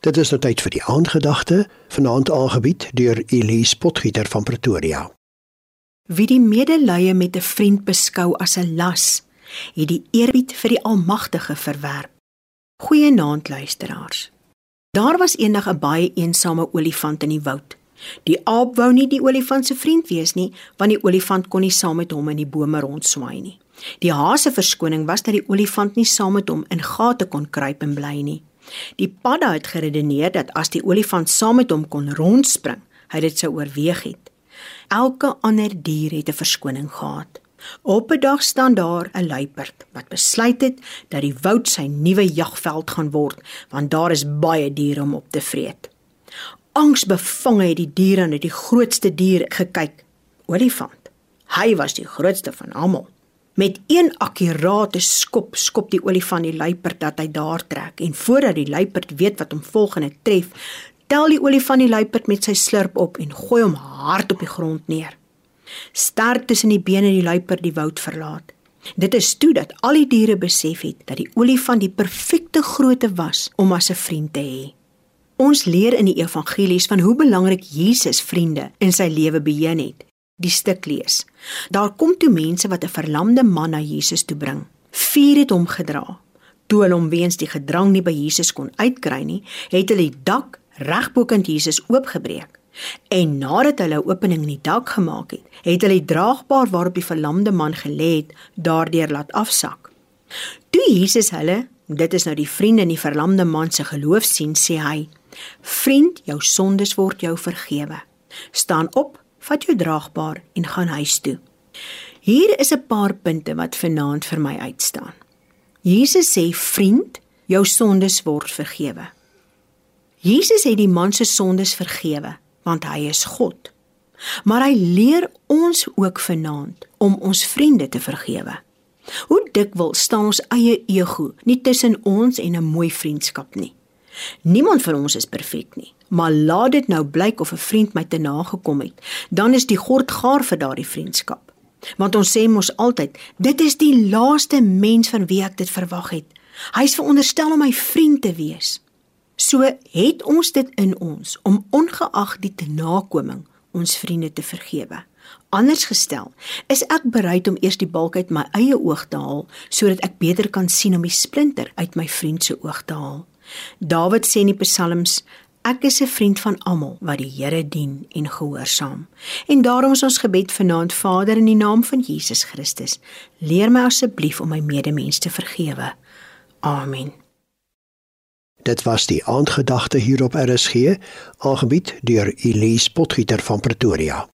Dit is nou tyd vir die aandgedagte, vanaand aangebied deur Elise Potgieter van Pretoria. Wie die medelee met 'n vriend beskou as 'n las, het die eerbied vir die Almagtige verwerp. Goeienaand luisteraars. Daar was eendag 'n een baie eensame olifant in die woud. Die aap wou nie die olifant se vriend wees nie, want die olifant kon nie saam met hom in die bome rondswaai nie. Die haas se verskoning was dat die olifant nie saam met hom in gate kon kruip en bly nie. Die padda het geredeneer dat as die olifant saam met hom kon rondspring, hy dit sou oorweeg het. Elke ander dier het 'n verskoning gehad. Op 'n dag staan daar 'n luiperd wat besluit het dat die woud sy nuwe jagveld gaan word, want daar is baie diere om op te vreet. Angsbevange het die diere na die grootste dier gekyk, olifant. Hy was die grootste van almal. Met een akkurate skop skop die olifant die luiperd dat hy daar trek en voordat die luiperd weet wat hom volgende tref, tel die olifant die luiperd met sy slurp op en gooi hom hard op die grond neer. Sterk tussen die bene die luiperd die woud verlaat. Dit is toe dat al die diere besef het dat die olifant die perfekte grootte was om as 'n vriend te hê. Ons leer in die evangelies van hoe belangrik Jesus vriende in sy lewe beheen het. Die stuk lees. Daar kom toe mense wat 'n verlamde man na Jesus toe bring. Vier het hom gedra. Toe hulle hom weens die gedrang nie by Jesus kon uitkry nie, het hulle die dak regbokant Jesus oopgebreek. En nadat hulle 'n opening in die dak gemaak het, het hulle die draagbaar waarop die verlamde man gelê het, daardeur laat afsak. Toe Jesus hulle, dit is nou die vriende in die verlamde man se geloof sien, sê hy: "Vriend, jou sondes word jou vergewe. Staan op, vat jou draagbaar en gaan huis toe." Hier is 'n paar punte wat vanaand vir my uitstaan. Jesus sê: "Vriend, jou sondes word vergewe." Jesus het die man se sondes vergewe want hy is God. Maar hy leer ons ook vanaand om ons vriende te vergewe. Hoe dikwels staan ons eie ego nie tussen ons en 'n mooi vriendskap nie. Niemand van ons is perfek nie, maar laat dit nou blyk of 'n vriend my te nagekom het, dan is die gord gaar vir daardie vriendskap. Want ons sê mos altyd, dit is die laaste mens van wie ek dit verwag het. Hy's veronderstel om my vriend te wees. So het ons dit in ons om ongeag die tenakoming ons vriende te vergewe. Anders gestel, is ek bereid om eers die balk uit my eie oog te haal sodat ek beter kan sien om die splinter uit my vriend se oog te haal. Dawid sê in die Psalms Ek is 'n vriend van almal wat die Here dien en gehoorsaam. En daarom is ons gebed vanaand Vader in die naam van Jesus Christus, leer my asseblief om my medemens te vergewe. Amen. Dit was die aandgedagte hier op RSG, aangebied deur Elise Potgieter van Pretoria.